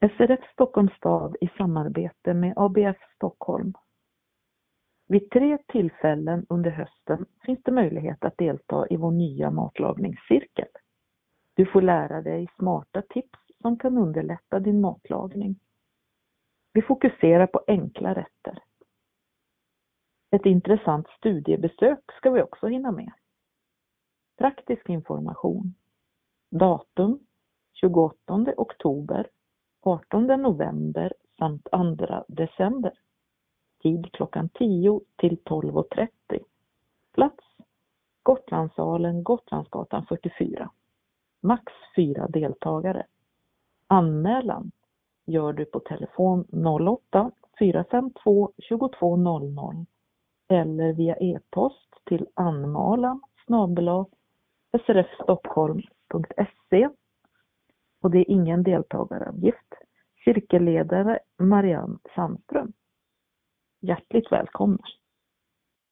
SRF Stockholms stad i samarbete med ABF Stockholm. Vid tre tillfällen under hösten finns det möjlighet att delta i vår nya matlagningscirkel. Du får lära dig smarta tips som kan underlätta din matlagning. Vi fokuserar på enkla rätter. Ett intressant studiebesök ska vi också hinna med. Praktisk information. Datum 28 oktober, 18 november samt 2 december. Tid klockan 10 till 12.30. Plats Gotlandssalen, Gotlandsgatan 44. Max fyra deltagare. Anmälan gör du på telefon 08 452 2200 eller via e-post till anmalan srfstockholm.se och det är ingen deltagaravgift. Cirkelledare Marianne Sandström. Hjärtligt välkomna!